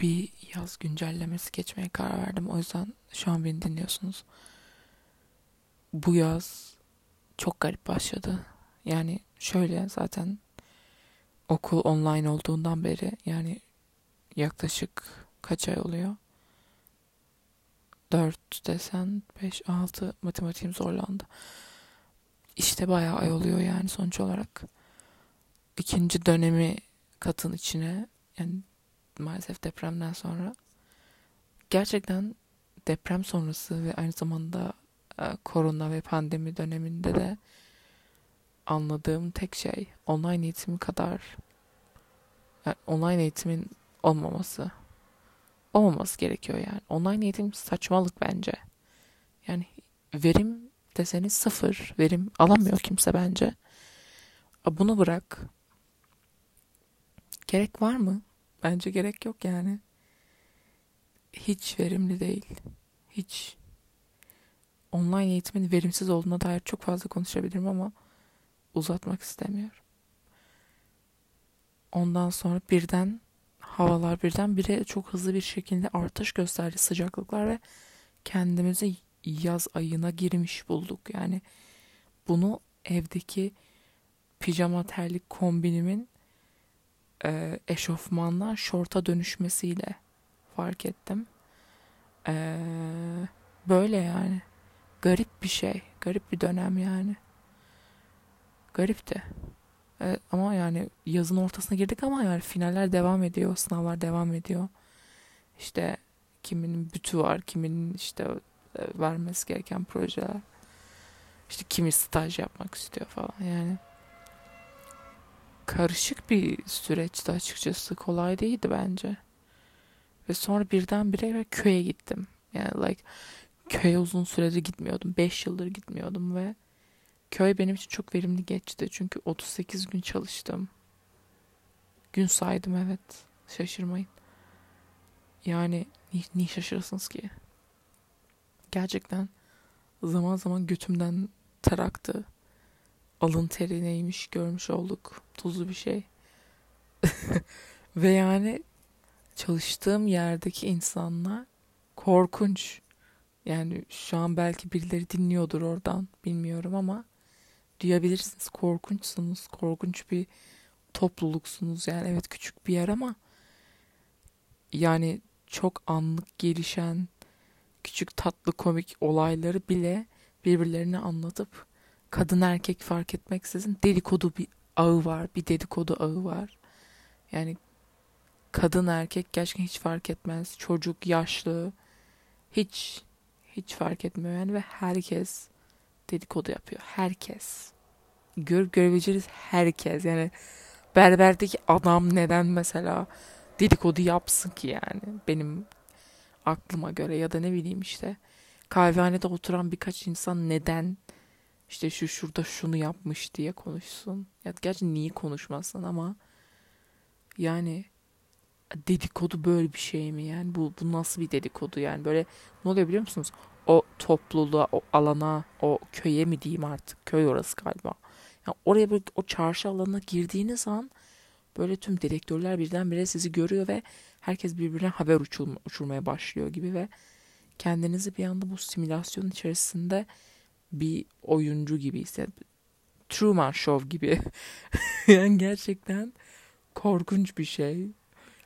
bir yaz güncellemesi geçmeye karar verdim. O yüzden şu an beni dinliyorsunuz. Bu yaz çok garip başladı. Yani şöyle zaten okul online olduğundan beri yani yaklaşık kaç ay oluyor? 4 desen 5 6 matematiğim zorlandı. İşte bayağı ay oluyor yani sonuç olarak. ikinci dönemi katın içine yani maalesef depremden sonra gerçekten deprem sonrası ve aynı zamanda e, korona ve pandemi döneminde de anladığım tek şey online eğitimi kadar yani online eğitimin olmaması olmaması gerekiyor yani. Online eğitim saçmalık bence. Yani verim deseniz sıfır. Verim alamıyor kimse bence. Bunu bırak. Gerek var mı? Bence gerek yok yani. Hiç verimli değil. Hiç. Online eğitimin verimsiz olduğuna dair çok fazla konuşabilirim ama uzatmak istemiyorum. Ondan sonra birden havalar birden bire çok hızlı bir şekilde artış gösterdi sıcaklıklar ve kendimizi yaz ayına girmiş bulduk. Yani bunu evdeki pijama terlik kombinimin e, eşofmandan şorta dönüşmesiyle fark ettim. E, böyle yani. Garip bir şey. Garip bir dönem yani. Garipti. Evet, ama yani yazın ortasına girdik ama yani finaller devam ediyor, sınavlar devam ediyor. İşte kiminin bütü var, kiminin işte e, vermesi gereken projeler. İşte kimi staj yapmak istiyor falan yani. Karışık bir süreçti açıkçası. Kolay değildi bence. Ve sonra birdenbire köye gittim. Yani like köye uzun süredir gitmiyordum. 5 yıldır gitmiyordum ve Köy benim için çok verimli geçti. Çünkü 38 gün çalıştım. Gün saydım evet. Şaşırmayın. Yani niye şaşırırsınız ki? Gerçekten zaman zaman götümden ter aktı. Alın teri neymiş görmüş olduk. Tuzlu bir şey. Ve yani çalıştığım yerdeki insanlar korkunç. Yani şu an belki birileri dinliyordur oradan bilmiyorum ama duyabilirsiniz. Korkunçsunuz. Korkunç bir topluluksunuz. Yani evet küçük bir yer ama yani çok anlık gelişen küçük tatlı komik olayları bile birbirlerine anlatıp kadın erkek fark etmeksizin dedikodu bir ağı var. Bir dedikodu ağı var. Yani kadın erkek gerçekten hiç fark etmez. Çocuk, yaşlı hiç hiç fark etmiyor yani ve herkes dedikodu yapıyor. Herkes. Gör, görebileceğiniz herkes. Yani berberdeki adam neden mesela dedikodu yapsın ki yani benim aklıma göre ya da ne bileyim işte kahvehanede oturan birkaç insan neden işte şu şurada şunu yapmış diye konuşsun. Ya gerçi niye konuşmasın ama yani dedikodu böyle bir şey mi? Yani bu, bu nasıl bir dedikodu yani? Böyle ne oluyor biliyor musunuz? O topluluğa o alana o köye mi diyeyim artık? Köy orası galiba. Yani oraya böyle o çarşı alanına girdiğiniz an böyle tüm direktörler birdenbire sizi görüyor ve herkes birbirine haber uçurma, uçurmaya başlıyor gibi ve kendinizi bir anda bu simülasyon içerisinde bir oyuncu gibi. Truman Show gibi. yani gerçekten korkunç bir şey.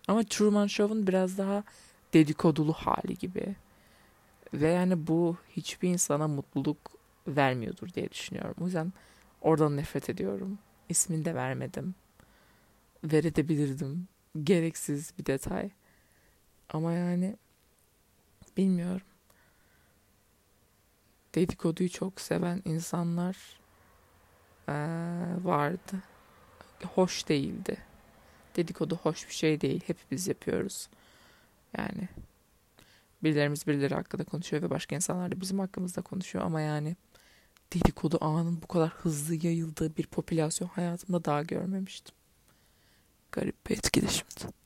Ama Truman Show'un biraz daha dedikodulu hali gibi. Ve yani bu hiçbir insana mutluluk vermiyordur diye düşünüyorum. O yüzden oradan nefret ediyorum. İsmini de vermedim. Verebilirdim. Gereksiz bir detay. Ama yani bilmiyorum. Dedikoduyu çok seven insanlar ee, vardı. Hoş değildi. Dedikodu hoş bir şey değil. Hepimiz yapıyoruz. Yani birilerimiz birileri hakkında konuşuyor ve başka insanlar da bizim hakkımızda konuşuyor ama yani dedikodu ağının bu kadar hızlı yayıldığı bir popülasyon hayatımda daha görmemiştim. Garip bir etkileşimdi.